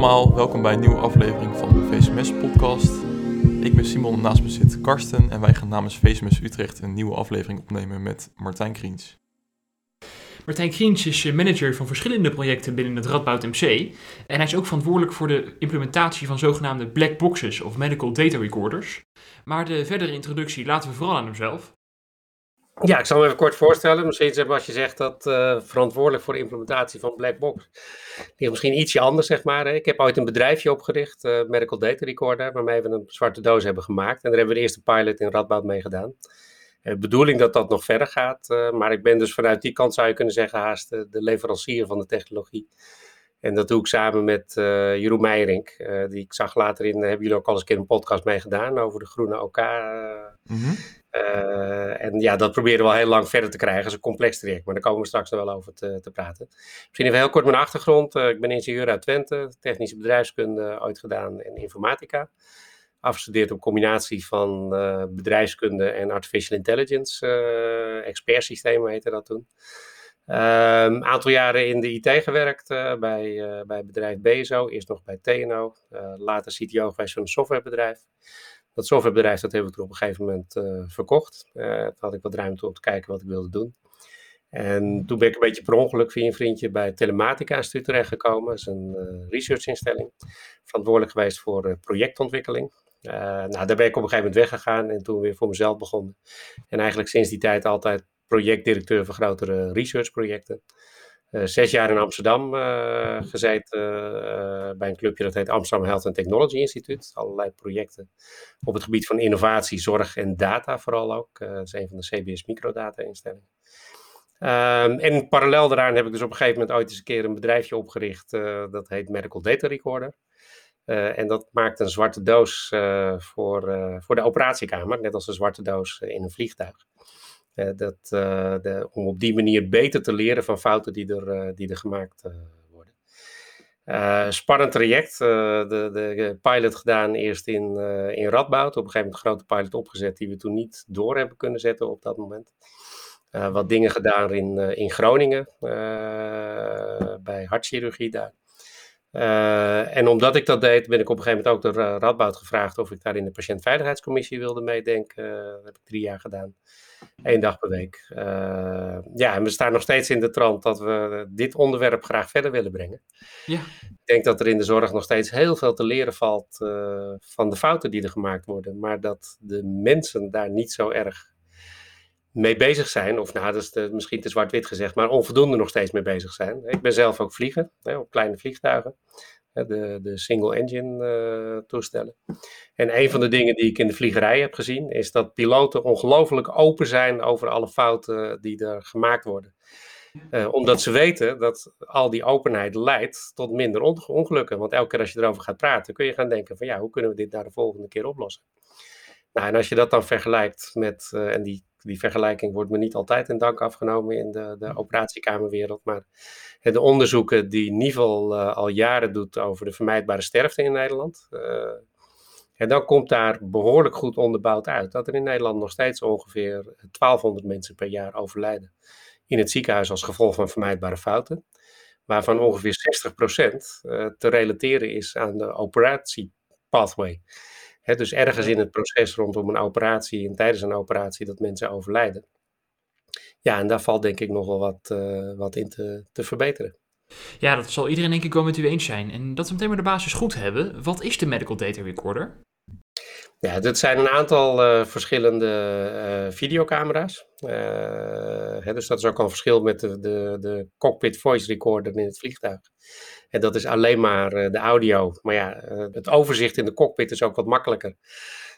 Allemaal, welkom bij een nieuwe aflevering van de VSMS podcast. Ik ben Simon naast me zit Karsten en wij gaan namens VSMS Utrecht een nieuwe aflevering opnemen met Martijn Kriens. Martijn Kriens is eh, manager van verschillende projecten binnen het Radboud MC. En hij is ook verantwoordelijk voor de implementatie van zogenaamde black boxes of medical data recorders. Maar de verdere introductie laten we vooral aan hemzelf. Ja, ik zal me even kort voorstellen. Misschien als je zegt dat uh, verantwoordelijk voor de implementatie van Blackbox ligt misschien ietsje anders, zeg maar. Ik heb ooit een bedrijfje opgericht, uh, Medical Data Recorder, waarmee we een zwarte doos hebben gemaakt. En daar hebben we de eerste pilot in Radboud mee gedaan. De bedoeling dat dat nog verder gaat, maar ik ben dus vanuit die kant, zou je kunnen zeggen, haast de, leverancier van de technologie. En dat doe ik samen met Jeroen Meijering. Die ik zag later in, hebben jullie ook al eens een keer een podcast mee gedaan over de groene OK. Mm. En ja, dat proberen we al heel lang verder te krijgen. Dat is een complex traject, maar daar komen we straks nog wel over te, te praten. Misschien even heel kort mijn achtergrond. ik ben ingenieur uit Twente, technische bedrijfskunde ooit gedaan en informatica. Afgestudeerd op combinatie van bedrijfskunde en artificial intelligence. expertsystemen heette dat toen. Een um, aantal jaren in de IT gewerkt uh, bij, uh, bij bedrijf Bezo, eerst nog bij TNO, later CTO geweest van een softwarebedrijf. Dat softwarebedrijf dat hebben we op een gegeven moment verkocht. toen had ik wat ruimte om te kijken wat ik wilde doen. En toen ben ik een beetje per ongeluk via een vriendje bij Telematica Instituut terechtgekomen. Dat is een researchinstelling. Verantwoordelijk geweest voor projectontwikkeling. nou, daar ben ik op een gegeven moment weggegaan en toen weer voor mezelf begonnen. En eigenlijk sinds die tijd altijd projectdirecteur van grotere researchprojecten. Uh, zes jaar in Amsterdam uh, gezeten uh, bij een clubje dat heet Amsterdam Health and Technology Instituut. Allerlei projecten op het gebied van innovatie, zorg en data vooral ook. dat is een van de CBS microdata instellingen. Um, en parallel daaraan heb ik dus op een gegeven moment ooit eens een keer een bedrijfje opgericht. dat heet Medical Data Recorder. en dat maakt een zwarte doos voor, voor de operatiekamer, net als een zwarte doos in een vliegtuig. Dat, uh, de, om op die manier beter te leren van fouten die er, uh, die er gemaakt worden. spannend traject. de, de pilot gedaan eerst in, in Radboud. Op een gegeven moment een grote pilot opgezet die we toen niet door hebben kunnen zetten op dat moment. wat dingen gedaan in, in Groningen, bij hartchirurgie daar. En omdat ik dat deed, ben ik op een gegeven moment ook door Radboud gevraagd of ik daar in de patiëntveiligheidscommissie wilde meedenken. Dat heb ik drie jaar gedaan. Eén dag per week. Uh, ja, en we staan nog steeds in de trant dat we dit onderwerp graag verder willen brengen. Ja. Ik denk dat er in de zorg nog steeds heel veel te leren valt van de fouten die er gemaakt worden. Maar dat de mensen daar niet zo erg mee bezig zijn, of nou, dat is de, misschien te zwart-wit gezegd, maar onvoldoende nog steeds mee bezig zijn. Ik ben zelf ook vliegen, hè, op kleine vliegtuigen, de, de single-engine uh, toestellen. En een van de dingen die ik in de vliegerij heb gezien, is dat piloten ongelooflijk open zijn over alle fouten die er gemaakt worden. Uh, omdat ze weten dat al die openheid leidt tot minder ongelukken. Want elke keer als je erover gaat praten, kun je gaan denken van ja, hoe kunnen we dit daar de volgende keer oplossen? Nou, en als je dat dan vergelijkt met, uh, en die die vergelijking wordt me niet altijd in dank afgenomen in de, de operatiekamerwereld. Maar de onderzoeken die Nivel uh, al jaren doet over de vermijdbare sterfte in Nederland. Uh, en dan komt daar behoorlijk goed onderbouwd uit dat er in Nederland nog steeds ongeveer 1200 mensen per jaar overlijden in het ziekenhuis als gevolg van vermijdbare fouten. Waarvan ongeveer 60% uh, te relateren is aan de operatiepathway dus ergens in het proces rondom een operatie en tijdens een operatie dat mensen overlijden. Ja, en daar valt denk ik nog wel wat, uh, wat in te, te verbeteren. Ja, dat zal iedereen denk ik wel met u eens zijn. En dat we meteen maar de basis goed hebben. Wat is de Medical Data Recorder? Ja, dat zijn een aantal uh, verschillende uh, videocamera's. Hè, dus dat is ook al een verschil met de, de, de cockpit voice recorder in het vliegtuig. En dat is alleen maar de audio. Maar ja, het overzicht in de cockpit is ook wat makkelijker.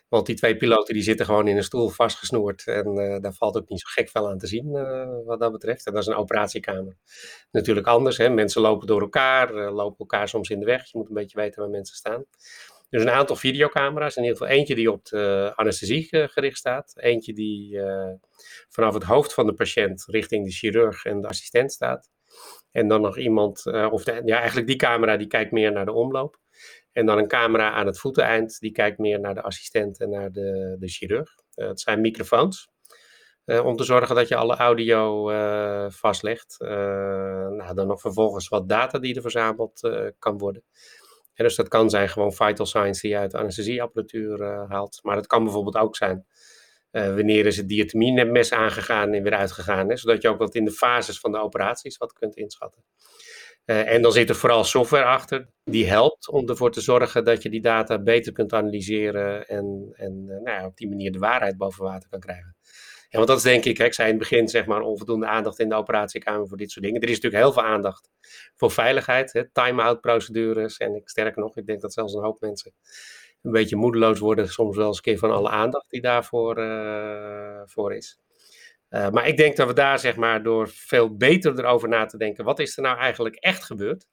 Want die twee piloten die zitten gewoon in een stoel vastgesnoerd. En daar valt ook niet zo gek veel aan te zien wat dat betreft. En dat is een operatiekamer. Natuurlijk anders. Hè? Mensen lopen door elkaar, lopen elkaar soms in de weg. Je moet een beetje weten waar mensen staan. Dus een aantal videocamera's. In ieder geval eentje die op de anesthesie gericht staat. Eentje die vanaf het hoofd van de patiënt richting de chirurg en de assistent staat. En dan nog iemand, uh, of ja, eigenlijk die camera die kijkt meer naar de omloop. En dan een camera aan het voeteneind, die kijkt meer naar de assistent en naar de, de chirurg. Uh, het zijn microfoons. Om te zorgen dat je alle audio vastlegt. nou, dan nog vervolgens wat data die er verzameld kan worden. Dus dat kan zijn gewoon vital signs die je uit anesthesieapparatuur haalt. Maar het kan bijvoorbeeld ook zijn wanneer is het diatomie-mes aangegaan en weer uitgegaan. Hè, zodat je ook wat in de fases van de operaties wat kunt inschatten. Uh, en dan zit er vooral software achter die helpt om ervoor te zorgen dat je die data beter kunt analyseren en, en nou ja, op die manier de waarheid boven water kan krijgen. Ja, want dat is denk ik, ik zei in het begin, zeg maar, onvoldoende aandacht in de operatiekamer voor dit soort dingen. Er is natuurlijk heel veel aandacht voor veiligheid, time-out procedures. En ik, sterker nog, ik denk dat zelfs een hoop mensen een beetje moedeloos worden, soms wel eens een keer van alle aandacht die daarvoor uh, voor is. Uh, maar ik denk dat we daar, zeg maar, door veel beter erover na te denken, wat is er nou eigenlijk echt gebeurd?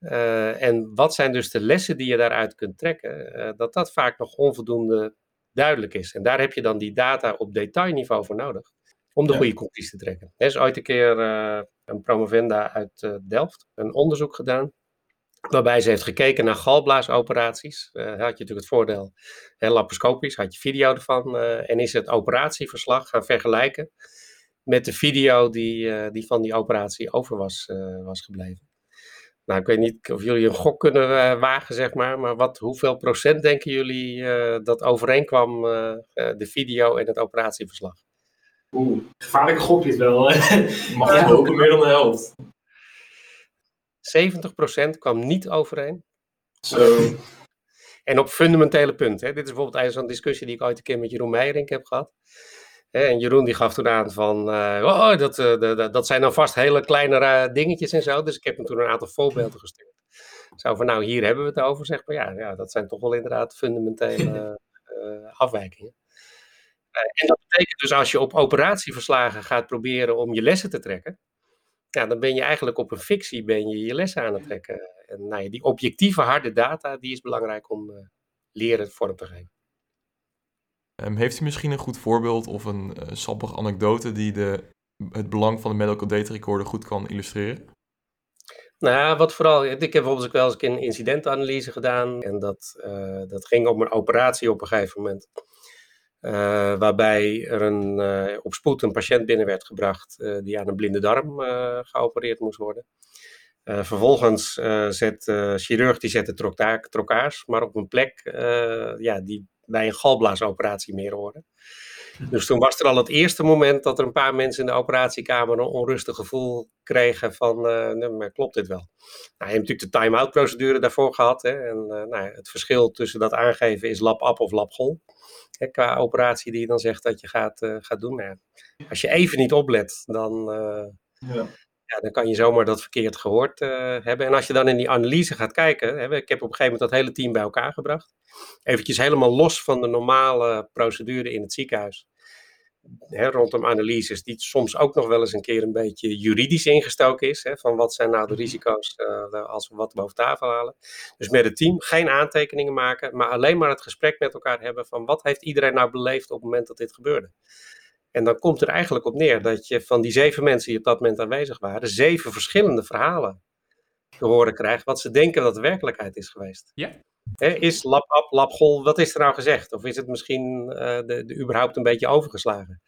Uh, en wat zijn dus de lessen die je daaruit kunt trekken? Dat dat vaak nog onvoldoende duidelijk is. En daar heb je dan die data op detailniveau voor nodig. Om de ja. goede conclusie te trekken. Er is ooit een keer een promovenda uit Delft een onderzoek gedaan Waarbij ze heeft gekeken naar galblaasoperaties. Uh, had je natuurlijk het voordeel, hè, laparoscopisch, had je video ervan. En is het operatieverslag gaan vergelijken met de video die, die van die operatie over was, was gebleven. Nou, ik weet niet of jullie een gok kunnen wagen, zeg maar. Maar wat, hoeveel procent denken jullie dat overeenkwam de video en het operatieverslag? Oeh, gevaarlijke gok dit wel. Mag ja. hopen meer dan de helft. 70% kwam niet overeen. Zo. En op fundamentele punten. Hè. Dit is bijvoorbeeld zo'n discussie die ik ooit een keer met Jeroen Meijering heb gehad. En Jeroen die gaf toen aan van, uh, oh, dat, uh, dat zijn dan vast hele kleine dingetjes en zo. Dus ik heb hem toen een aantal voorbeelden gestuurd. Zo van, nou hier hebben we het over, zeg maar. Ja, ja dat zijn toch wel inderdaad fundamentele uh, afwijkingen. en dat betekent dus als je op operatieverslagen gaat proberen om je lessen te trekken, ja, dan ben je eigenlijk op een fictie ben je, je lessen aan het trekken. En nou ja, die objectieve harde data, die is belangrijk om leren vorm te geven. Um, heeft u misschien een goed voorbeeld of een uh, sappige anekdote die de, het belang van de medical data recorder goed kan illustreren? Nou, wat vooral, ik heb bijvoorbeeld ook wel eens een incidentanalyse gedaan en dat, uh, dat ging om een operatie op een gegeven moment. Uh, waarbij er een, op spoed een patiënt binnen werd gebracht die aan een blinde darm geopereerd moest worden. vervolgens zet de chirurg die zet de trokkaars, maar op een plek ja, die bij een galblaasoperatie meer horen. Dus toen was er al het eerste moment dat er een paar mensen in de operatiekamer een onrustig gevoel kregen van, nee, maar klopt dit wel? Nou, je hebt natuurlijk de time-out procedure daarvoor gehad. Hè, en nou, het verschil tussen dat aangeven is lab-up of lab-gol hè, qua operatie die je dan zegt dat je gaat, uh, gaat doen. Als je even niet oplet, dan, uh, ja. Ja, dan kan je zomaar dat verkeerd gehoord uh, hebben. En als je dan in die analyse gaat kijken, hè, ik heb op een gegeven moment dat hele team bij elkaar gebracht. Eventjes helemaal los van de normale procedure in het ziekenhuis hè, rondom analyses, die soms ook nog wel eens een keer een beetje juridisch ingestoken is. Hè, van wat zijn nou de mhm. risico's uh, als we wat boven tafel halen. Dus met het team geen aantekeningen maken, maar alleen maar het gesprek met elkaar hebben van wat heeft iedereen nou beleefd op het moment dat dit gebeurde. En dan komt er eigenlijk op neer dat je van die zeven mensen die op dat moment aanwezig waren, zeven verschillende verhalen te horen krijgt wat ze denken dat de werkelijkheid is geweest. Ja is lab, lab, labgol, wat is er nou gezegd? Of is het misschien uh, de, de, überhaupt een beetje overgeslagen?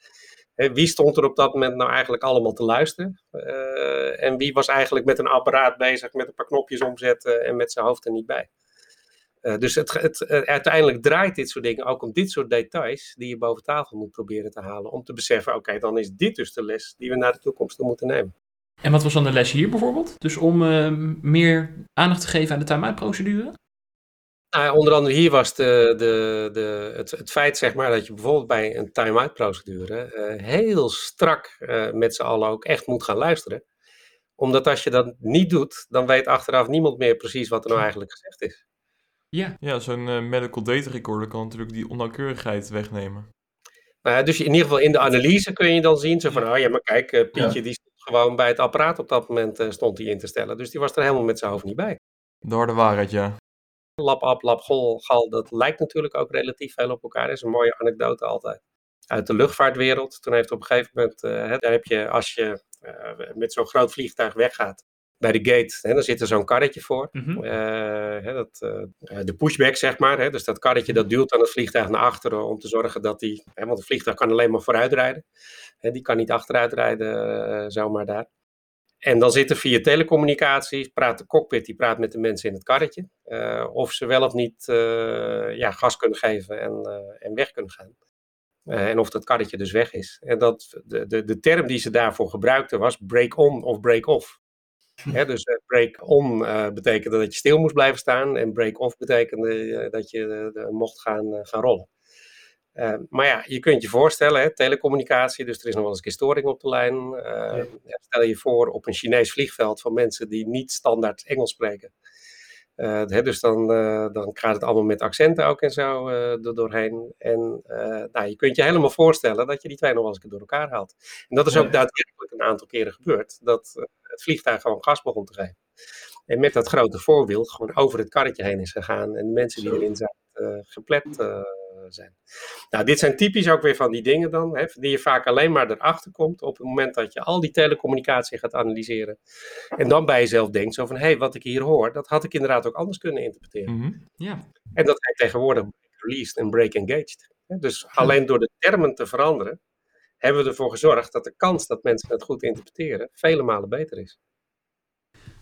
wie stond er op dat moment nou eigenlijk allemaal te luisteren? Uh, en wie was eigenlijk met een apparaat bezig, met een paar knopjes omzetten en met zijn hoofd er niet bij? Uh, dus het, het, uiteindelijk draait dit soort dingen ook om dit soort details die je boven tafel moet proberen te halen. Om te beseffen, oké, okay, dan is dit dus de les die we naar de toekomst moeten nemen. En wat was dan de les hier bijvoorbeeld? Dus om meer aandacht te geven aan de time-out procedure? Nou, onder andere hier was de, de, de, het, het feit zeg maar, dat je bijvoorbeeld bij een time-out procedure uh, heel strak met z'n allen ook echt moet gaan luisteren. Omdat als je dat niet doet, dan weet achteraf niemand meer precies wat er nou eigenlijk gezegd is. Ja, ja zo'n uh, medical data recorder kan natuurlijk die onnauwkeurigheid wegnemen. Nou, dus in ieder geval in de analyse kun je dan zien, zo van, oh ja, maar kijk, Pietje ja. die stond gewoon bij het apparaat op dat moment stond hij in te stellen. Dus die was er helemaal met zijn hoofd niet bij. De harde waarheid, ja. Lab Ab, Lab Gol, Gal, dat lijkt natuurlijk ook relatief veel op elkaar. Dat is een mooie anekdote altijd. Uit de luchtvaartwereld. Toen heeft op een gegeven moment, uh, daar heb je, als je uh, met zo'n groot vliegtuig weggaat, bij de gate, hè, dan zit er zo'n karretje voor. Mm -hmm. uh, hè, dat, de pushback, zeg maar. Hè, dus dat karretje dat duwt dan het vliegtuig naar achteren om te zorgen dat die... Hè, want het vliegtuig kan alleen maar vooruit rijden. Hè, die kan niet achteruit rijden zomaar daar. En dan zit er via telecommunicatie, praat de cockpit, die praat met de mensen in het karretje. of ze wel of niet ja, gas kunnen geven en, en weg kunnen gaan. en of dat karretje dus weg is. En dat, de, de, de term die ze daarvoor gebruikten was break on of break off. Dus uh, break on uh, betekende dat je stil moest blijven staan en break off betekende dat je mocht gaan, gaan rollen. Uh, maar ja, je kunt je voorstellen, hè, telecommunicatie, dus er is nog wel eens een storing op de lijn. Uh, ja. Stel je voor op een Chinees vliegveld van mensen die niet standaard Engels spreken. Uh, hè, dus dan, dan gaat het allemaal met accenten ook en zo er doorheen. En nou, je kunt je helemaal voorstellen dat je die twee nog wel eens door elkaar haalt. En dat is ook daadwerkelijk een aantal keren gebeurd, dat het vliegtuig gewoon gas begon te geven. En met dat grote voorbeeld gewoon over het karretje heen is gegaan en de mensen die erin zaten geplet zijn. Nou, dit zijn typisch ook weer van die dingen dan, hè, die je vaak alleen maar erachter komt op het moment dat je al die telecommunicatie gaat analyseren. En dan bij jezelf denkt zo van, hé, hey, wat ik hier hoor, dat had ik inderdaad ook anders kunnen interpreteren. Mm -hmm. ja. En dat heet tegenwoordig released en break engaged. Dus alleen door de termen te veranderen, hebben we ervoor gezorgd dat de kans dat mensen het goed interpreteren vele malen beter is.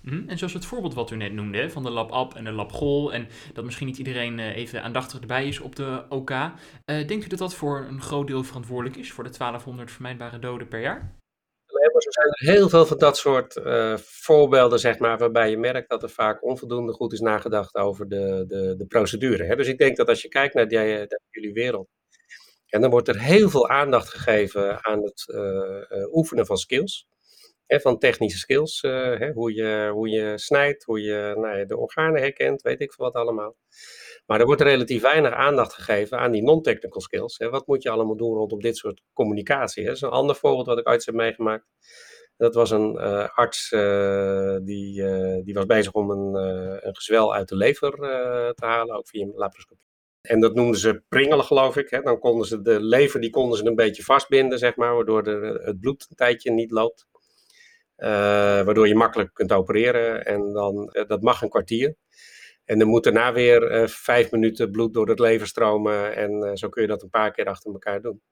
Mhm. En zoals het voorbeeld wat u net noemde, van de lab app en de lab gol, en dat misschien niet iedereen uh, even aandachtig erbij is op de OK. Uh, denkt u dat dat voor een groot deel verantwoordelijk is voor de 1200 vermijdbare doden per jaar? Er zijn er heel veel van dat soort uh, voorbeelden, zeg maar, waarbij je merkt dat er vaak onvoldoende goed is nagedacht over de, de, de procedure. Hè? Dus ik denk dat als je kijkt naar, die, naar jullie wereld, en dan wordt er heel veel aandacht gegeven aan het oefenen van skills van technische skills. Uh, hè, hoe, je, hoe je snijdt, hoe je nou, de organen herkent, weet ik veel wat allemaal. Maar er wordt relatief weinig aandacht gegeven aan die non-technical skills. Hè. Wat moet je allemaal doen rondom dit soort communicatie? Een ander voorbeeld wat ik ooit heb meegemaakt. Dat was een uh, arts uh, die, die was bezig om een, een gezwel uit de lever te halen, ook via een laparoscopie. En dat noemden ze pringelen, geloof ik. Hè. Dan konden ze de lever die konden ze een beetje vastbinden, zeg maar, waardoor het bloed een tijdje niet loopt. Uh, waardoor je makkelijk kunt opereren. En dan, uh, dat mag een kwartier. En dan moet daarna weer uh, vijf minuten bloed door het lever stromen. En zo kun je dat een paar keer achter elkaar doen.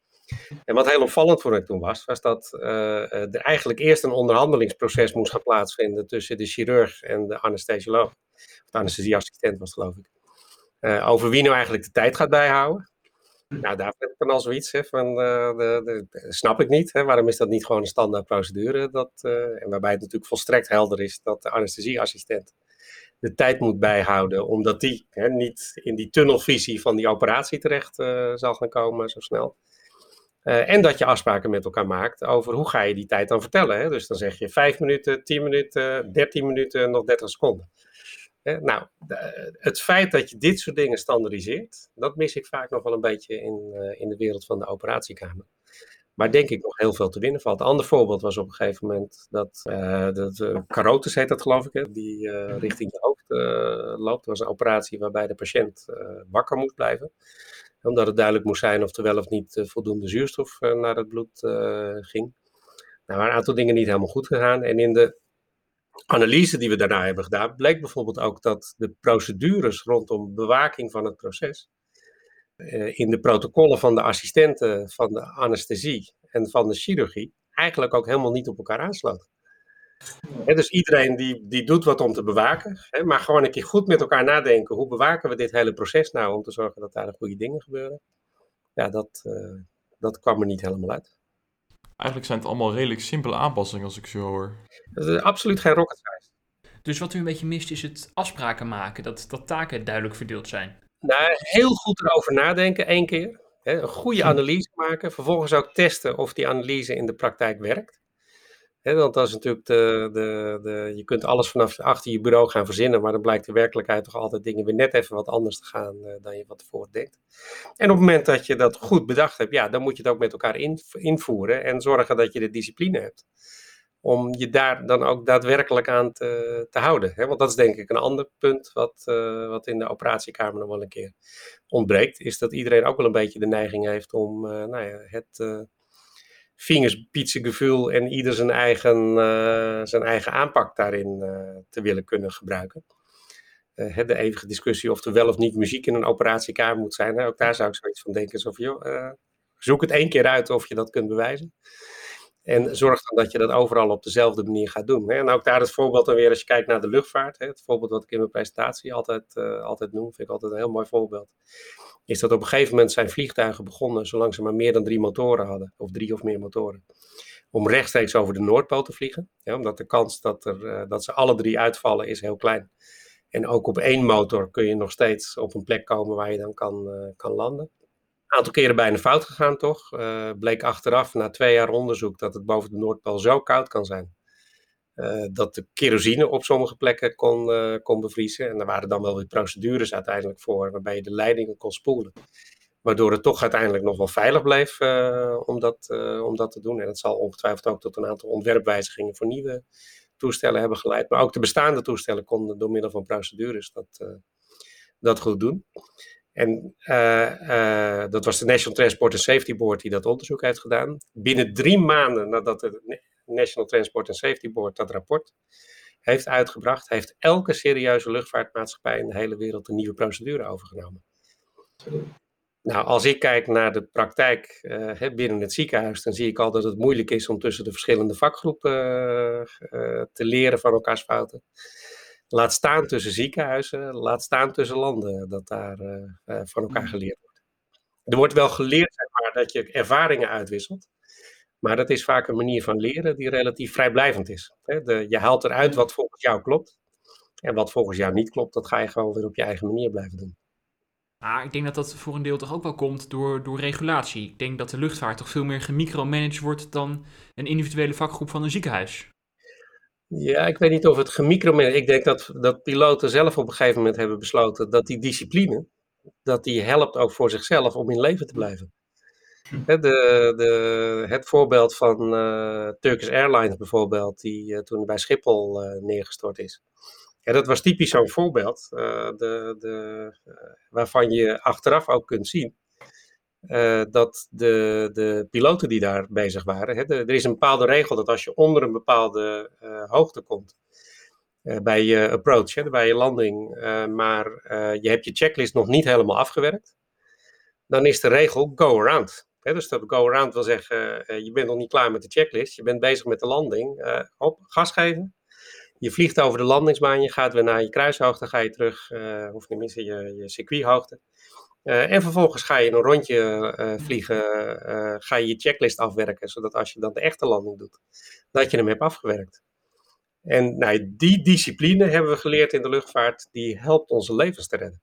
En wat heel opvallend voor mij toen was, was dat er eigenlijk eerst een onderhandelingsproces moest gaan plaatsvinden tussen de chirurg en de anesthesioloog. Of de anesthesieassistent was geloof ik. over wie nou eigenlijk de tijd gaat bijhouden. Nou, daar heb ik dan al zoiets hè, van, uh, de, de, snap ik niet. Hè, waarom is dat niet gewoon een standaard procedure? Dat, uh, en waarbij het natuurlijk volstrekt helder is dat de anesthesieassistent de tijd moet bijhouden, omdat die hè, niet in die tunnelvisie van die operatie terecht uh, zal gaan komen zo snel. en dat je afspraken met elkaar maakt over hoe ga je die tijd dan vertellen. Hè? Dus dan zeg je 5 minuten, 10 minuten, 13 minuten, nog 30 seconden nou, het feit dat je dit soort dingen standaardiseert, dat mis ik vaak nog wel een beetje in, uh, in de wereld van de operatiekamer. Maar denk ik nog heel veel te winnen valt. Een ander voorbeeld was op een gegeven moment dat, uh, dat uh, carotis heet dat geloof ik, hè, die richting je hoofd loopt. Dat was een operatie waarbij de patiënt wakker moest blijven. Omdat het duidelijk moest zijn of er wel of niet voldoende zuurstof naar het bloed ging. Nou, waren een aantal dingen niet helemaal goed gegaan. En in de analyse die we daarna hebben gedaan, bleek bijvoorbeeld ook dat de procedures rondom bewaking van het proces uh, in de protocollen van de assistenten van de anesthesie en van de chirurgie eigenlijk ook helemaal niet op elkaar aansloten. Dus iedereen die, die doet wat om te bewaken, maar gewoon een keer goed met elkaar nadenken, hoe bewaken we dit hele proces nou om te zorgen dat daar de goede dingen gebeuren. Ja, dat, uh, dat kwam er niet helemaal uit. Eigenlijk zijn het allemaal redelijk simpele aanpassingen als ik zo hoor. Dat is absoluut geen rocket science. Dus wat u een beetje mist is het afspraken maken, dat, dat taken duidelijk verdeeld zijn. Nou, heel goed erover nadenken één keer. Hè, een goede analyse maken. Vervolgens ook testen of die analyse in de praktijk werkt. Want dat is natuurlijk de, de, de, je kunt alles vanaf achter je bureau gaan verzinnen, maar dan blijkt de werkelijkheid toch altijd dingen weer net even wat anders te gaan uh, dan je wat tevoren denkt. En op het moment dat je dat goed bedacht hebt, ja, dan moet je het ook met elkaar in, invoeren en zorgen dat je de discipline hebt. Om je daar dan ook daadwerkelijk aan te, te houden. Want dat is denk ik een ander punt wat, uh, wat in de operatiekamer nog wel een keer ontbreekt. Is dat iedereen ook wel een beetje de neiging heeft om uh, nou ja, het vingerspitsengevoel en ieder zijn eigen, uh, zijn eigen aanpak daarin uh, te willen kunnen gebruiken. Uh, de eeuwige discussie of er wel of niet muziek in een operatiekamer moet zijn. Ook daar zou ik zoiets van denken. Alsof, joh, zoek het één keer uit of je dat kunt bewijzen. En zorg dan dat je dat overal op dezelfde manier gaat doen. En ook daar het voorbeeld dan weer, als je kijkt naar de luchtvaart. Het voorbeeld wat ik in mijn presentatie altijd, altijd noem, vind ik altijd een heel mooi voorbeeld. Is dat op een gegeven moment zijn vliegtuigen begonnen, zolang ze maar meer dan drie motoren hadden, of drie of meer motoren om rechtstreeks over de Noordpool te vliegen. Omdat de kans dat, er, eh, dat ze alle drie uitvallen is heel klein. En ook op één motor kun je nog steeds op een plek komen waar je dan kan, uh, kan landen. Een aantal keren bijna fout gegaan toch. Uh, bleek achteraf na twee jaar onderzoek dat het boven de Noordpool zo koud kan zijn. dat de kerosine op sommige plekken kon, kon bevriezen. En daar waren dan wel weer procedures uiteindelijk voor waarbij je de leidingen kon spoelen. Waardoor het toch uiteindelijk nog wel veilig bleef om, dat, om dat te doen. En dat zal ongetwijfeld ook tot een aantal ontwerpwijzigingen voor nieuwe toestellen hebben geleid. Maar ook de bestaande toestellen konden door middel van procedures dat, dat goed doen. En dat was de National Transport and Safety Board die dat onderzoek heeft gedaan. Binnen drie maanden nadat de National Transport and Safety Board dat rapport heeft uitgebracht, heeft elke serieuze luchtvaartmaatschappij in de hele wereld een nieuwe procedure overgenomen. Nou, als ik kijk naar de praktijk uh, binnen het ziekenhuis, dan zie ik al dat het moeilijk is om tussen de verschillende vakgroepen te leren van elkaars fouten. Laat staan tussen ziekenhuizen, laat staan tussen landen, dat daar van elkaar geleerd wordt. Er wordt wel geleerd zeg maar, dat je ervaringen uitwisselt, maar dat is vaak een manier van leren die relatief vrijblijvend is. Hè? De, je haalt eruit wat volgens jou klopt, en wat volgens jou niet klopt, dat ga je gewoon weer op je eigen manier blijven doen. Ah, ik denk dat dat voor een deel toch ook wel komt door, door regulatie. Ik denk dat de luchtvaart toch veel meer gemicromanaged wordt dan een individuele vakgroep van een ziekenhuis. Ja, ik weet niet of het gemicromanaged... Ik denk dat, dat piloten zelf op een gegeven moment hebben besloten dat die discipline, dat die helpt ook voor zichzelf om in leven te blijven. Hm. De, de, het voorbeeld van uh, Turkish Airlines bijvoorbeeld, die uh, toen bij Schiphol uh, neergestort is. Ja, dat was typisch zo'n voorbeeld, de, de, waarvan je achteraf ook kunt zien uh, dat de, de piloten die daar bezig waren, hè, er is een bepaalde regel dat als je onder een bepaalde hoogte komt, bij je approach, hè, bij je landing, maar je hebt je checklist nog niet helemaal afgewerkt, dan is de regel go around. Hè, dus dat go around wil zeggen, je bent nog niet klaar met de checklist, je bent bezig met de landing, op, gas geven, je vliegt over de landingsbaan, je gaat weer naar je kruishoogte, ga je terug, uh, of tenminste je, je circuithoogte. Uh, en vervolgens ga je een rondje uh, vliegen, ga je je checklist afwerken, zodat als je dan de echte landing doet, dat je hem hebt afgewerkt. En nou, die discipline hebben we geleerd in de luchtvaart, die helpt onze levens te redden.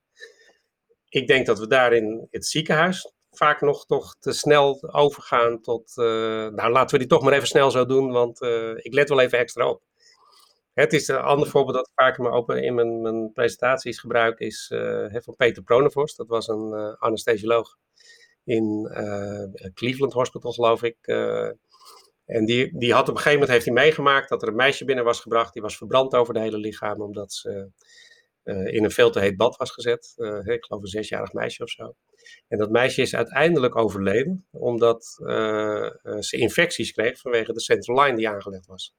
Ik denk dat we daar in het ziekenhuis vaak nog toch te snel overgaan tot, nou laten we die toch maar even snel zo doen, want ik let wel even extra op. Het is een ander voorbeeld dat ik vaak in mijn, mijn presentaties gebruik, is uh, van Peter Pronevorst. Dat was een uh, anesthesioloog in uh, Cleveland Hospital, geloof ik. en die, die had op een gegeven moment heeft hij meegemaakt dat er een meisje binnen was gebracht. Die was verbrand over de hele lichaam, omdat ze in een veel te heet bad was gezet. ik geloof een zesjarig meisje of zo. En dat meisje is uiteindelijk overleden, omdat ze infecties kreeg vanwege de central line die aangelegd was.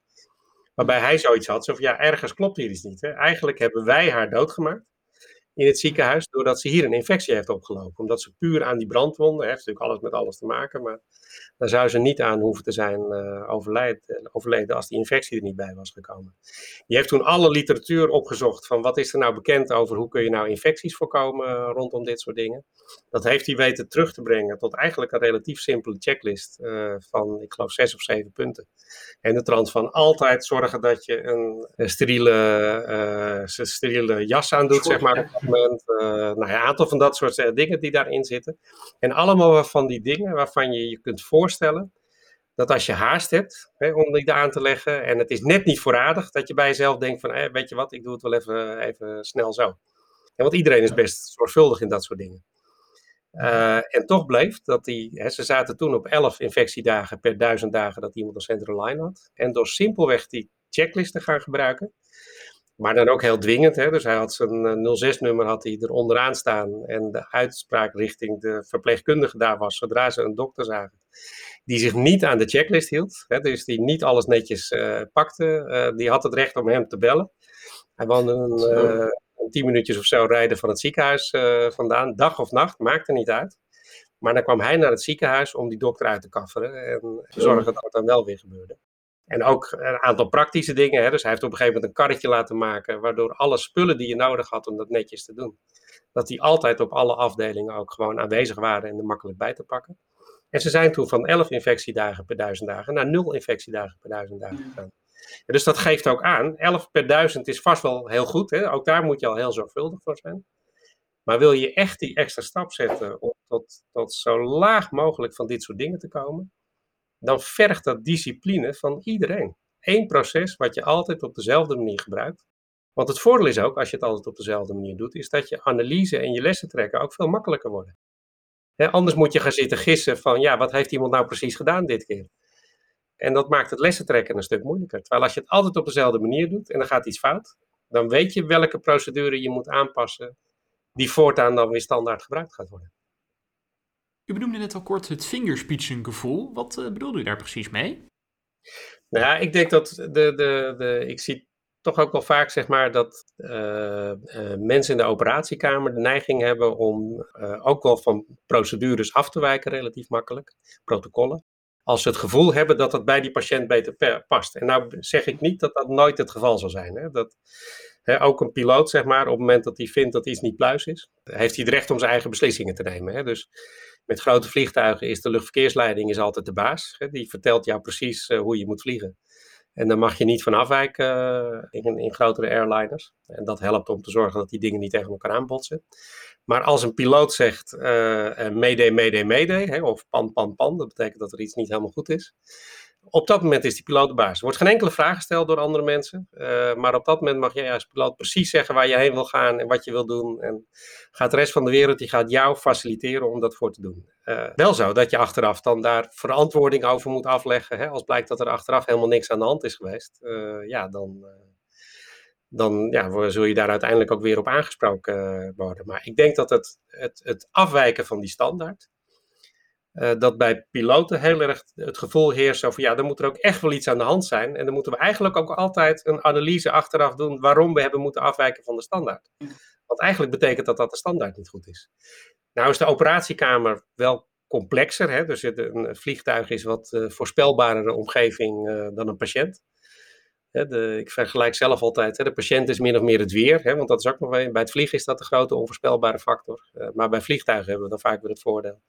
Waarbij hij zoiets had, zo van ja, ergens klopt hier iets niet. Hè? Eigenlijk hebben wij haar doodgemaakt in het ziekenhuis, doordat ze hier een infectie heeft opgelopen. Omdat ze puur aan die brandwonden, heeft natuurlijk alles met alles te maken, maar daar zou ze niet aan hoeven te zijn uh, overleden, overleden als die infectie er niet bij was gekomen. Je heeft toen alle literatuur opgezocht van wat is er nou bekend over hoe kun je nou infecties voorkomen uh, rondom dit soort dingen. Dat heeft hij weten terug te brengen tot eigenlijk een relatief simpele checklist uh, van, ik geloof, zes of zeven punten. En de trant van altijd zorgen dat je een, een steriele, steriele jas aandoet, zeg maar, moment. nou ja, een aantal van dat soort dingen die daarin zitten. En allemaal van die dingen waarvan je je kunt voorstellen dat als je haast hebt hè, om die aan te leggen en het is net niet voorradig, dat je bij jezelf denkt van, eh, weet je wat, ik doe het wel even, even snel zo. En want iedereen is best zorgvuldig in dat soort dingen. Uh, en toch bleef dat die, hè, ze zaten toen op 11 infectiedagen per duizend dagen dat iemand een central line had. En door simpelweg die checklist te gaan gebruiken, maar dan ook heel dwingend. Hè? Dus hij had zijn 06-nummer had hij er onderaan staan. En de uitspraak richting de verpleegkundige daar was, zodra ze een dokter zagen, die zich niet aan de checklist hield. Hè? Dus die niet alles netjes uh, pakte. Uh, die had het recht om hem te bellen. Hij woonde een, uh, een tien minuutjes of zo rijden van het ziekenhuis vandaan. Dag of nacht, maakte niet uit. Maar dan kwam hij naar het ziekenhuis om die dokter uit te kafferen en te zorgen dat het dan wel weer gebeurde. En ook een aantal praktische dingen. Hè. Dus hij heeft op een gegeven moment een karretje laten maken, waardoor alle spullen die je nodig had om dat netjes te doen, dat die altijd op alle afdelingen ook gewoon aanwezig waren en er makkelijk bij te pakken. En ze zijn toen van 11 infectiedagen per duizend dagen naar 0 infectiedagen per duizend dagen gegaan. Ja, dus dat geeft ook aan, 11 per duizend is vast wel heel goed. Hè? Ook daar moet je al heel zorgvuldig voor zijn. Maar wil je echt die extra stap zetten om tot, tot zo laag mogelijk van dit soort dingen te komen, dan vergt dat discipline van iedereen. Eén proces wat je altijd op dezelfde manier gebruikt. Want het voordeel is ook, als je het altijd op dezelfde manier doet, is dat je analyse en je lessen trekken ook veel makkelijker worden. anders moet je gaan zitten gissen van, ja, wat heeft iemand nou precies gedaan dit keer? En dat maakt het lessen trekken een stuk moeilijker. Terwijl als je het altijd op dezelfde manier doet en er gaat iets fout, dan weet je welke procedure je moet aanpassen die voortaan dan weer standaard gebruikt gaat worden. U benoemde net al kort het gevoel. Wat uh, bedoelde u daar precies mee? Nou ja, ik denk dat de, de, de, ik zie toch ook wel vaak zeg maar dat uh, uh, mensen in de operatiekamer de neiging hebben om ook wel van procedures af te wijken, relatief makkelijk, protocollen. Als ze het gevoel hebben dat het bij die patiënt beter past. En nou zeg ik niet dat dat nooit het geval zal zijn. Hè? Dat, ook een piloot, zeg maar, op het moment dat hij vindt dat iets niet pluis is, heeft hij het recht om zijn eigen beslissingen te nemen. Hè? Dus met grote vliegtuigen is de luchtverkeersleiding is altijd de baas. Die vertelt jou precies uh, hoe je moet vliegen. En daar mag je niet van afwijken uh, in, in, grotere airliners. En dat helpt om te zorgen dat die dingen niet tegen elkaar aanbotsen. Maar als een piloot zegt mayday, mayday, mayday, hè, of pan, pan, pan, dat betekent dat er iets niet helemaal goed is op dat moment is die piloot de baas. Er wordt geen enkele vraag gesteld door andere mensen. Uh, maar op dat moment mag jij als piloot precies zeggen waar je heen wil gaan en wat je wil doen. En gaat de rest van de wereld, die gaat jou faciliteren om dat voor te doen. Uh, wel zo dat je achteraf dan daar verantwoording over moet afleggen. Hè? Als blijkt dat er achteraf helemaal niks aan de hand is geweest. Uh, ja, dan, dan ja, zul je daar uiteindelijk ook weer op aangesproken worden. Maar ik denk dat het, het, het afwijken van die standaard uh, dat bij piloten heel erg het gevoel heerst over ja, dan moet er ook echt wel iets aan de hand zijn. En dan moeten we eigenlijk ook altijd een analyse achteraf doen waarom we hebben moeten afwijken van de standaard. Want eigenlijk betekent dat dat de standaard niet goed is. Nou is de operatiekamer wel complexer. Hè? Dus een vliegtuig is wat uh, voorspelbaardere omgeving uh, dan een patiënt. Hè, de, ik vergelijk zelf altijd, hè, de patiënt is min of meer het weer. Hè, want dat is ook nog bij het vliegen is dat de grote onvoorspelbare factor. Maar bij vliegtuigen hebben we dan vaak weer het voordeel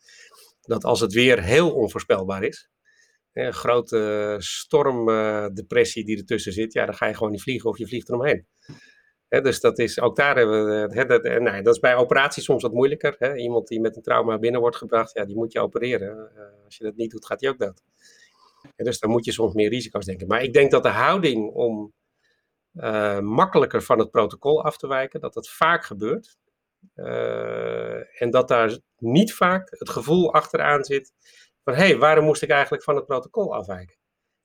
dat als het weer heel onvoorspelbaar is, een grote stormdepressie die ertussen zit, ja, dan ga je gewoon niet vliegen of je vliegt eromheen. He, dus dat is, ook daar hebben we, he, dat, nou, dat is bij operaties soms wat moeilijker. Iemand die met een trauma binnen wordt gebracht, ja, die moet je opereren. Als je dat niet doet, gaat hij ook dood. dus dan moet je soms meer risico's denken. Maar ik denk dat de houding om makkelijker van het protocol af te wijken, dat dat vaak gebeurt. Uh, en dat daar niet vaak het gevoel achteraan zit van hé, hey, waarom moest ik eigenlijk van het protocol afwijken?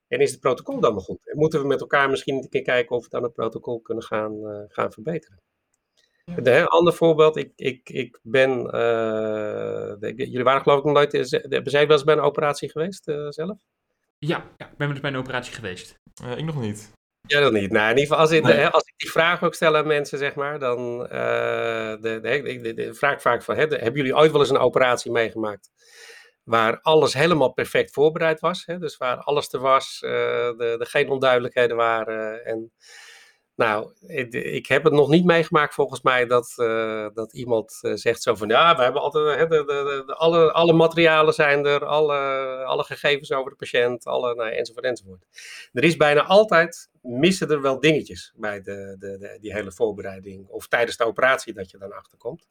En is het protocol dan wel goed? En moeten we met elkaar misschien een keer kijken of we dan het protocol kunnen gaan, uh, gaan verbeteren? Ja. Een ander voorbeeld, ik, ik, ik ben, uh, de, jullie waren geloof ik nog nooit, hebben zij wel eens bij een operatie geweest zelf? Ja, ja, ik ben dus bij een operatie geweest. ik nog niet. Ja, dat niet. Nou, in ieder geval, als, ik, nee. als ik die vraag ook stel aan mensen, zeg maar, dan uh, de, de, vraag vaak van, hebben jullie ooit wel eens een operatie meegemaakt waar alles helemaal perfect voorbereid was? Hè? Dus waar alles er was, er geen onduidelijkheden waren en nou, ik, heb het nog niet meegemaakt volgens mij dat, uh, dat iemand uh, zegt zo van ja, we hebben altijd, hè, de, de, de, alle, alle materialen zijn er, alle, alle gegevens over de patiënt, alle, nou, enzovoort enzovoort. Er is bijna altijd, missen er wel dingetjes bij de, de, die hele voorbereiding of tijdens de operatie dat je dan achterkomt.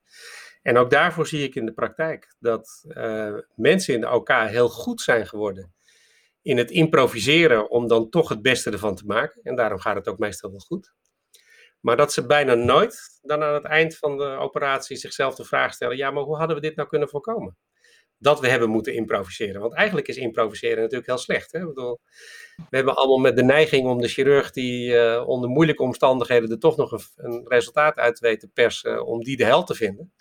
En ook daarvoor zie ik in de praktijk dat uh, mensen in de OK heel goed zijn geworden in het improviseren om dan toch het beste ervan te maken. En daarom gaat het ook meestal wel goed. Maar dat ze bijna nooit dan aan het eind van de operatie zichzelf de vraag stellen: ja, maar hoe hadden we dit nou kunnen voorkomen? Dat we hebben moeten improviseren. Want eigenlijk is improviseren natuurlijk heel slecht. Hè? Ik bedoel, we hebben allemaal met de neiging om de chirurg die uh, onder moeilijke omstandigheden er toch nog een, een resultaat uit weet te persen, om die de hel te vinden.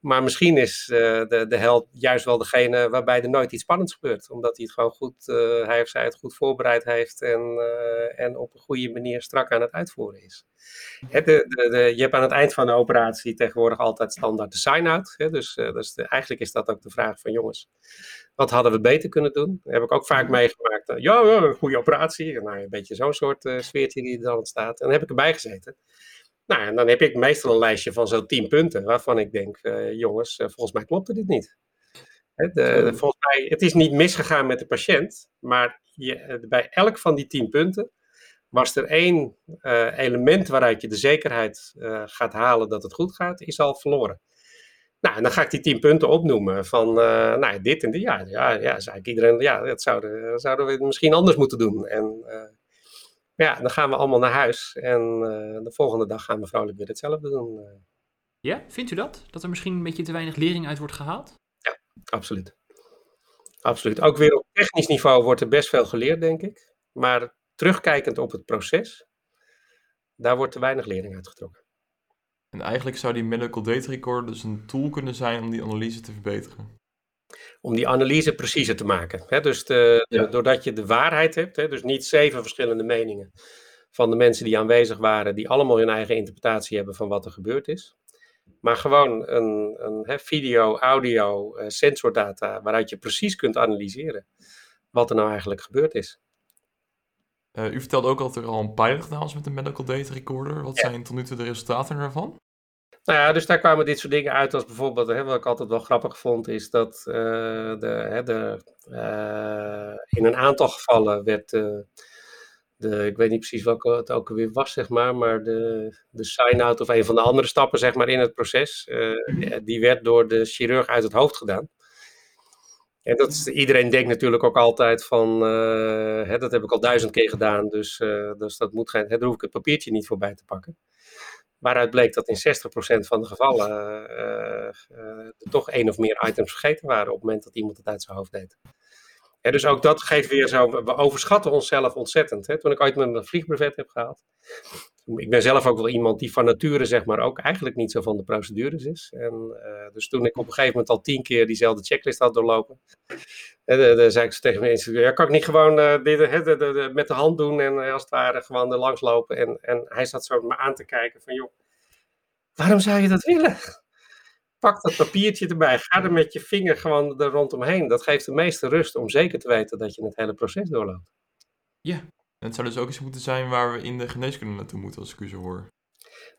Maar misschien is de, de held juist wel degene waarbij er nooit iets spannends gebeurt. Omdat hij het gewoon goed, hij of zij het goed voorbereid heeft en, en op een goede manier strak aan het uitvoeren is. de, de, de, je hebt aan het eind van de operatie tegenwoordig altijd standaard de sign-out. Dus, dus eigenlijk is dat ook de vraag van jongens, wat hadden we beter kunnen doen? Dat heb ik ook vaak meegemaakt. ja, ja, een goede operatie. Nou, een beetje zo'n soort sfeertje die er dan ontstaat. En dan heb ik erbij gezeten. Nou, en dan heb ik meestal een lijstje van zo'n 10 punten, waarvan ik denk, uh, jongens, uh, volgens mij klopte dit niet. He, de, de, volgens mij, het is niet misgegaan met de patiënt, maar je, eh, bij elk van die 10 punten was er één uh, element waaruit je de zekerheid gaat halen dat het goed gaat, is al verloren. Nou, en dan ga ik die 10 punten opnoemen van, nou, dit en dit. Ja, ja, ja, zei ik iedereen, ja, dat zouden, zouden we misschien anders moeten doen. En ja, dan gaan we allemaal naar huis en uh, de volgende dag gaan we vrolijk weer hetzelfde doen. Eh. Ja, vindt u dat? Dat er misschien een beetje te weinig lering uit wordt gehaald? Ja, absoluut. Absoluut. Ook weer op technisch niveau wordt er best veel geleerd, denk ik. Maar terugkijkend op het proces, daar wordt te weinig lering uitgetrokken. En eigenlijk zou die medical data recorder dus een tool kunnen zijn om die analyse te verbeteren om die analyse preciezer te maken. Hè? Dus de, doordat je de waarheid hebt, hè? dus niet zeven verschillende meningen van de mensen die aanwezig waren, die allemaal hun eigen interpretatie hebben van wat er gebeurd is. Maar gewoon een, een hè, video, audio, uh, sensordata, waaruit je precies kunt analyseren wat er nou eigenlijk gebeurd is. Uh, u vertelde ook dat er al een pilot gedaan was met een medical data recorder. Wat zijn tot nu toe de resultaten ervan? Nou ja, dus daar kwamen dit soort dingen uit als bijvoorbeeld, hè, wat ik altijd wel grappig vond, is dat uh, de, hè, de, uh, in een aantal gevallen werd uh, de, ik weet niet precies welke het ook weer was, zeg maar, maar de, de sign-out of een van de andere stappen, zeg maar, in het proces, die werd door de chirurg uit het hoofd gedaan. En dat iedereen denkt natuurlijk ook altijd van, hè, dat heb ik al duizend keer gedaan, dus, dus dat moet geen, hè, daar hoef ik het papiertje niet voorbij te pakken. Waaruit bleek dat in 60% van de gevallen uh, er toch één of meer items vergeten waren op het moment dat iemand het uit zijn hoofd deed. Ja, dus ook dat geeft weer zo, we overschatten onszelf ontzettend. Hè? Toen ik ooit mijn vliegbrevet heb gehaald, ik ben zelf ook wel iemand die van nature zeg maar ook eigenlijk niet zo van de procedures is. En, uh, dus toen ik op een gegeven moment al tien keer diezelfde checklist had doorlopen, uh, dan zei ik tegen mensen, ja, kan ik niet gewoon uh, dit, met de hand doen en als het ware gewoon er langs lopen. En, en hij zat zo me aan te kijken van, joh, waarom zou je dat willen? Pak dat papiertje erbij, ga er met je vinger gewoon er rondomheen. Dat geeft de meeste rust om zeker te weten dat je het hele proces doorloopt. Ja, en het zou dus ook iets moeten zijn waar we in de geneeskunde naartoe moeten, als ik u zo hoor.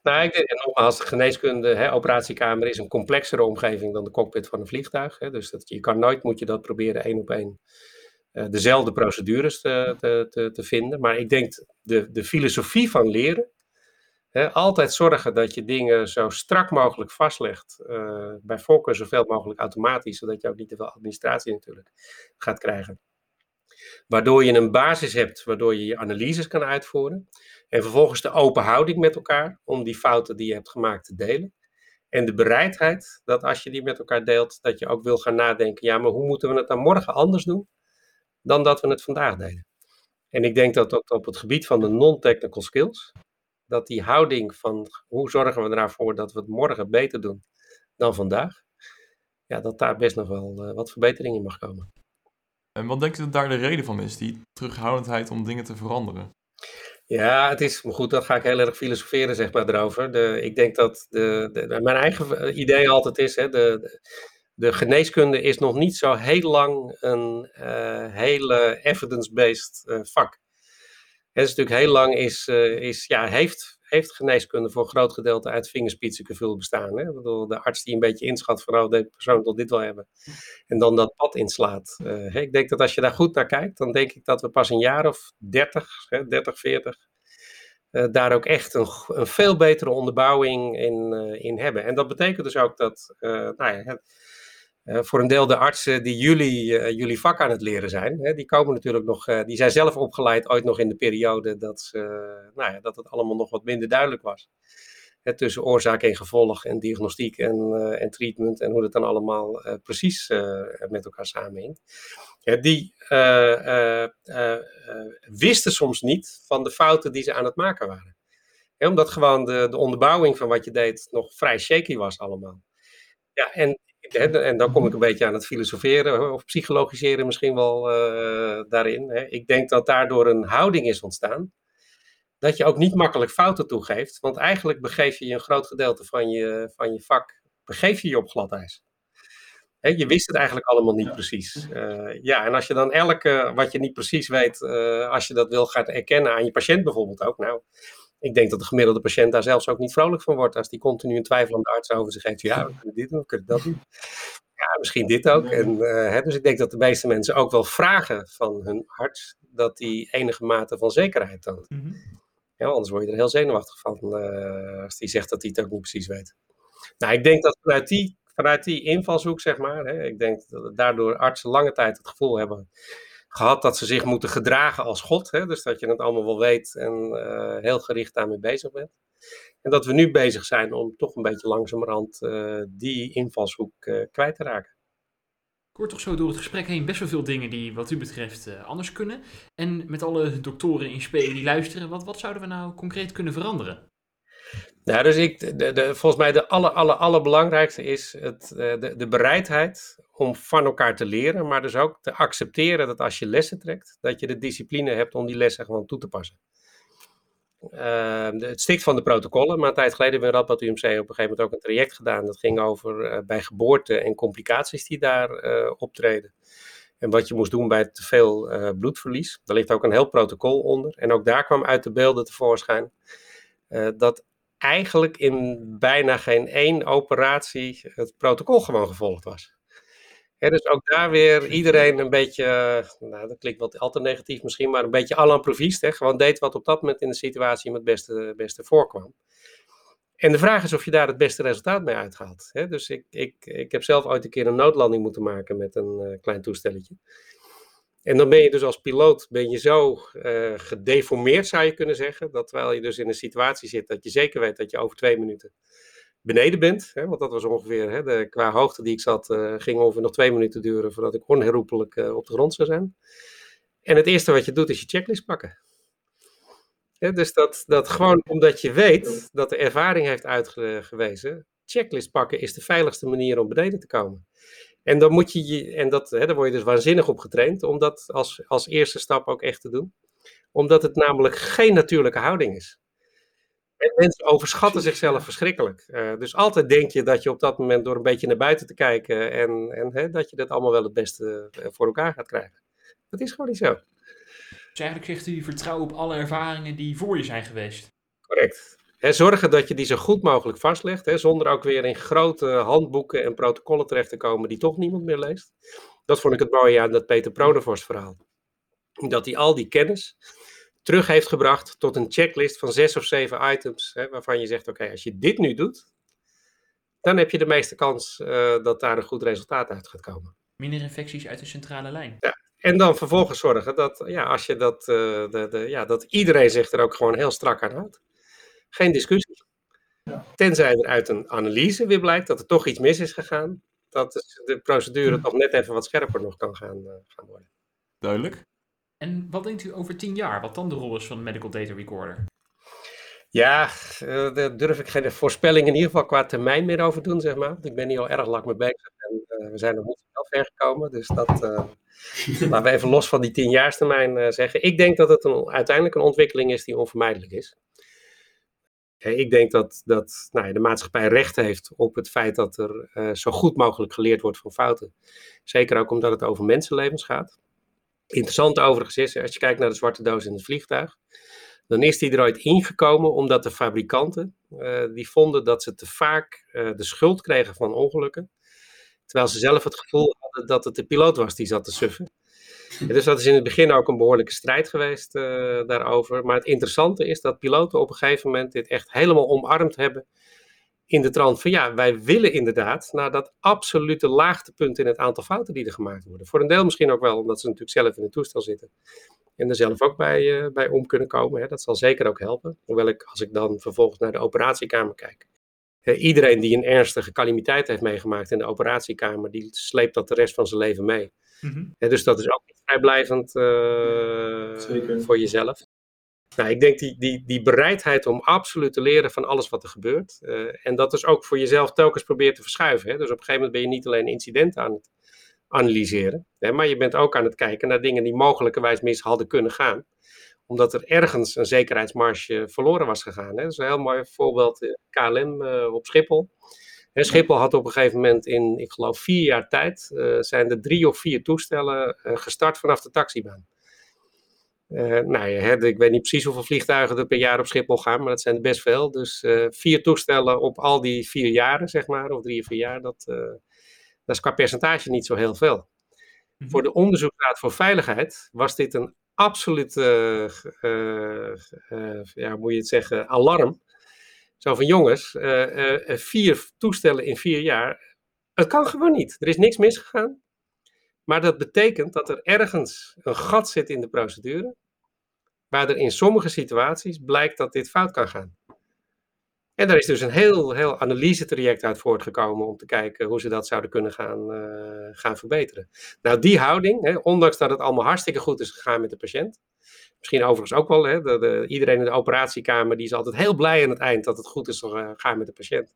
Nou, ik denk, nogmaals, de geneeskunde, hè, operatiekamer is een complexere omgeving dan de cockpit van een vliegtuig. Hè, dus dat, je kan nooit, moet je dat proberen één op één uh, dezelfde procedures te, te, te, te, vinden. Maar ik denk, de, de filosofie van leren, hè, altijd zorgen dat je dingen zo strak mogelijk vastlegt, uh, bij voorkeur zoveel mogelijk automatisch, zodat je ook niet te veel administratie natuurlijk gaat krijgen. Waardoor je een basis hebt, waardoor je je analyses kan uitvoeren. En vervolgens de open houding met elkaar om die fouten die je hebt gemaakt te delen. En de bereidheid dat als je die met elkaar deelt, dat je ook wil gaan nadenken, ja, maar hoe moeten we het dan morgen anders doen dan dat we het vandaag deden? En ik denk dat dat op het gebied van de non-technical skills, dat die houding van hoe zorgen we ervoor dat we het morgen beter doen dan vandaag, ja, dat daar best nog wel uh, wat verbetering in mag komen. En wat denk je dat daar de reden van is, die terughoudendheid om dingen te veranderen? Ja, het is, maar goed, dan ga ik heel erg filosoferen, zeg maar, erover. De, ik denk dat de, de, mijn eigen idee altijd is, hè, de, de, de geneeskunde is nog niet zo heel lang een uh, hele evidence-based uh, vak. Het is natuurlijk heel lang, is, uh, is, ja, heeft heeft geneeskunde voor een groot gedeelte uit vingerspitsengevoel bestaan. Hè? De arts die een beetje inschat van, oh, deze persoon wil dit wel hebben. En dan dat pad inslaat. Uh, ik denk dat als je daar goed naar kijkt, dan denk ik dat we pas een jaar of 30, hè, 30, 40, uh, daar ook echt een, een, veel betere onderbouwing in, uh, in hebben. En dat betekent dus ook dat, nou ja, voor een deel de artsen die jullie, uh, jullie vak aan het leren zijn, hè, die komen natuurlijk nog, uh, die zijn zelf opgeleid ooit nog in de periode dat, nou ja, dat het allemaal nog wat minder duidelijk was. Tussen oorzaak en gevolg en diagnostiek en, en treatment en hoe dat dan allemaal precies met elkaar samenhing. Ja, die wisten soms niet van de fouten die ze aan het maken waren. Omdat gewoon de, de onderbouwing van wat je deed nog vrij shaky was allemaal. Ja, en, en dan kom ik een beetje aan het filosoferen of psychologiseren misschien wel uh, daarin. Hè. Ik denk dat daardoor een houding is ontstaan dat je ook niet makkelijk fouten toegeeft. Want eigenlijk begeef je een groot gedeelte van je, van je vak, begeef je je op glad ijs. je wist het eigenlijk allemaal niet precies. Uh, ja, en als je dan elke wat je niet precies weet, uh, als je dat wil gaat erkennen aan je patiënt bijvoorbeeld ook. Nou, ik denk dat de gemiddelde patiënt daar zelfs ook niet vrolijk van wordt. Als die continu een twijfel aan de arts over zich heeft. Ja, we kunnen dit doen, we kunnen dat doen. Ja, misschien dit ook. En, uh, hè, dus ik denk dat de meeste mensen ook wel vragen van hun arts dat die enige mate van zekerheid toont. Mm -hmm. Ja, anders word je er heel zenuwachtig van uh, als die zegt dat hij het ook niet precies weet. Nou, ik denk dat vanuit die, vanuit die invalshoek, zeg maar, hè, ik denk dat daardoor artsen lange tijd het gevoel hebben gehad dat ze zich moeten gedragen als God. Hè, dus dat je het allemaal wel weet en uh, heel gericht daarmee bezig bent. En dat we nu bezig zijn om toch een beetje langzamerhand uh, die invalshoek kwijt te raken. Ik hoor toch zo door het gesprek heen best wel veel dingen die wat u betreft anders kunnen. En met alle doktoren in spe die luisteren, wat, wat zouden we nou concreet kunnen veranderen? Nou, dus ik, de, de, volgens mij de aller, aller, allerbelangrijkste is het, de, de bereidheid om van elkaar te leren, maar dus ook te accepteren dat als je lessen trekt, dat je de discipline hebt om die lessen gewoon toe te passen. Uh, het stikt van de protocollen, maar een tijd geleden hebben we Radboud UMC op een gegeven moment ook een traject gedaan. Dat ging over uh, bij geboorte en complicaties die daar uh, optreden. En wat je moest doen bij te veel bloedverlies. Daar ligt ook een heel protocol onder. En ook daar kwam uit de beelden tevoorschijn dat eigenlijk in bijna geen één operatie het protocol gewoon gevolgd was. Dus ook daar weer iedereen een beetje, nou dat klinkt wat al te negatief misschien, maar een beetje à l'improviste. Gewoon deed wat op dat moment in de situatie hem het beste, beste voorkwam. En de vraag is of je daar het beste resultaat mee uithaalt. Hè? Dus ik, ik, ik heb zelf ooit een keer een noodlanding moeten maken met een uh, klein toestelletje. En dan ben je dus als piloot ben je zo uh, gedeformeerd, zou je kunnen zeggen, dat terwijl je dus in een situatie zit dat je zeker weet dat je over twee minuten beneden bent. Hè, want dat was ongeveer, hè, de, qua hoogte die ik zat, uh, ging ongeveer nog twee minuten duren voordat ik onherroepelijk uh, op de grond zou zijn. En het eerste wat je doet is je checklist pakken. Ja, dus dat, dat gewoon omdat je weet dat de ervaring heeft uitgewezen, checklist pakken is de veiligste manier om beneden te komen. En dan moet je, je en dat, hè, daar word je dus waanzinnig op getraind, om dat als, als eerste stap ook echt te doen. Omdat het namelijk geen natuurlijke houding is. En mensen overschatten zichzelf verschrikkelijk. Uh, dus altijd denk je dat je op dat moment door een beetje naar buiten te kijken en, en hè, dat je dat allemaal wel het beste voor elkaar gaat krijgen. Dat is gewoon niet zo. Dus eigenlijk zegt u vertrouwen op alle ervaringen die voor je zijn geweest. Correct. He, zorgen dat je die zo goed mogelijk vastlegt, he, zonder ook weer in grote handboeken en protocollen terecht te komen die toch niemand meer leest. Dat vond ik het mooie aan dat Peter Prodevorst verhaal. Dat hij al die kennis terug heeft gebracht tot een checklist van zes of zeven items, hè, waarvan je zegt, oké, als je dit nu doet, dan heb je de meeste kans uh, dat daar een goed resultaat uit gaat komen. Minder infecties uit de centrale lijn. Ja, en dan vervolgens zorgen dat, ja, als je dat, uh, de, de, ja, dat iedereen zich er ook gewoon heel strak aan houdt. Geen discussie. Ja. Tenzij er uit een analyse weer blijkt dat er toch iets mis is gegaan, dat de procedure toch net even wat scherper nog kan gaan, uh, gaan worden. Duidelijk. En wat denkt u over tien jaar, wat dan de rol is van de Medical Data Recorder? Ja, uh, daar durf ik geen voorspelling in ieder geval qua termijn meer over doen, zeg maar. Want ik ben hier al erg lang mee bezig en uh, we zijn nog niet heel ver gekomen. Dus dat uh, laten we even los van die tienjaarstermijn zeggen. Ik denk dat het een, uiteindelijk een ontwikkeling is die onvermijdelijk is. Ik denk dat, dat nou, de maatschappij recht heeft op het feit dat er zo goed mogelijk geleerd wordt van fouten. Zeker ook omdat het over mensenlevens gaat. Interessant overigens is, als je kijkt naar de zwarte doos in het vliegtuig, dan is die er ooit ingekomen omdat de fabrikanten, uh, die vonden dat ze te vaak uh, de schuld kregen van ongelukken, terwijl ze zelf het gevoel hadden dat het de piloot was die zat te suffen. Dus dat is in het begin ook een behoorlijke strijd geweest uh, daarover. Maar het interessante is dat piloten op een gegeven moment dit echt helemaal omarmd hebben in de trant van ja, wij willen inderdaad naar dat absolute laagtepunt in het aantal fouten die er gemaakt worden. Voor een deel misschien ook wel omdat ze natuurlijk zelf in het toestel zitten en er zelf ook bij, uh, bij om kunnen komen. Hè. Dat zal zeker ook helpen. Hoewel ik, als ik dan vervolgens naar de operatiekamer kijk, iedereen die een ernstige calamiteit heeft meegemaakt in de operatiekamer, die sleept dat de rest van zijn leven mee. Mm -hmm. dus dat is ook niet vrijblijvend uh, voor jezelf. Nou, ik denk die, die, die bereidheid om absoluut te leren van alles wat er gebeurt. Uh, en dat dus ook voor jezelf telkens probeert te verschuiven. Hè? Dus op een gegeven moment ben je niet alleen incidenten aan het analyseren, hè, maar je bent ook aan het kijken naar dingen die mogelijkerwijs mis hadden kunnen gaan. Omdat er ergens een zekerheidsmarge verloren was gegaan. Hè? Dat is een heel mooi voorbeeld uh, KLM uh, op Schiphol. Schiphol had op een gegeven moment in, ik geloof, vier jaar tijd, zijn er drie of vier toestellen gestart vanaf de taxibaan. Uh, nou ja, hè, ik weet niet precies hoeveel vliegtuigen er per jaar op Schiphol gaan, maar dat zijn er best veel. Dus vier toestellen op al die vier jaren, zeg maar, of drie of vier jaar, dat, dat is qua percentage niet zo heel veel. Mm-hmm. Voor de Onderzoeksraad voor Veiligheid was dit een absoluut, ja, moet je het zeggen, alarm. Zo van jongens, vier toestellen in vier jaar, het kan gewoon niet. Er is niks misgegaan. Maar dat betekent dat er ergens een gat zit in de procedure, waar er in sommige situaties blijkt dat dit fout kan gaan. En daar is dus een heel, heel analyse-traject uit voortgekomen om te kijken hoe ze dat zouden kunnen gaan, gaan verbeteren. Nou, die houding, hè, ondanks dat het allemaal hartstikke goed is gegaan met de patiënt, misschien overigens ook wel, hè, de, de, iedereen in de operatiekamer die is altijd heel blij aan het eind dat het goed is gegaan met de patiënt.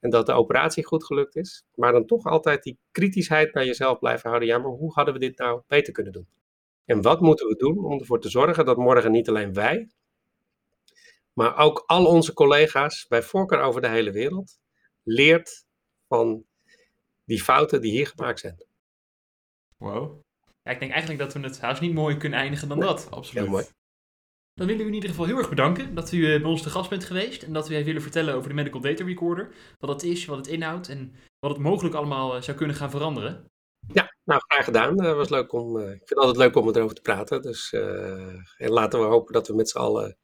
En dat de operatie goed gelukt is. Maar dan toch altijd die kritischheid naar jezelf blijven houden. Ja, maar hoe hadden we dit nou beter kunnen doen? En wat moeten we doen om ervoor te zorgen dat morgen niet alleen wij, maar ook al onze collega's, bij voorkeur over de hele wereld, leert van die fouten die hier gemaakt zijn. Wow. Ja, ik denk eigenlijk dat we het haast niet mooi kunnen eindigen dan dat. Absoluut. Heel mooi. Dan willen we u in ieder geval heel erg bedanken dat u bij ons te gast bent geweest. En dat u heeft willen vertellen over de Medical Data Recorder. Wat het is, wat het inhoudt en wat het mogelijk allemaal zou kunnen gaan veranderen. Ja, nou graag gedaan. Het was leuk om, ik vind het altijd leuk om erover te praten. Dus uh, en laten we hopen dat we met z'n allen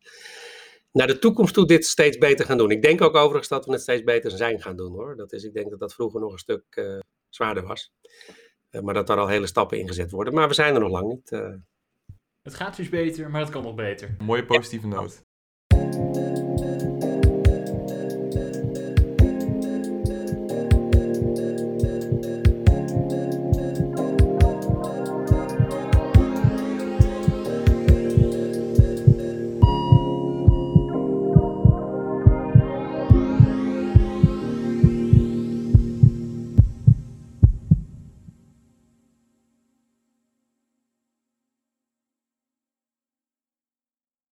naar de toekomst toe dit steeds beter gaan doen. Ik denk ook overigens dat we het steeds beter zijn gaan doen hoor. Dat is, ik denk dat dat vroeger nog een stuk uh, zwaarder was. Uh, maar dat daar al hele stappen in gezet worden. Maar we zijn er nog lang niet. Het gaat dus beter, maar het kan nog beter. Een mooie positieve ja. noot.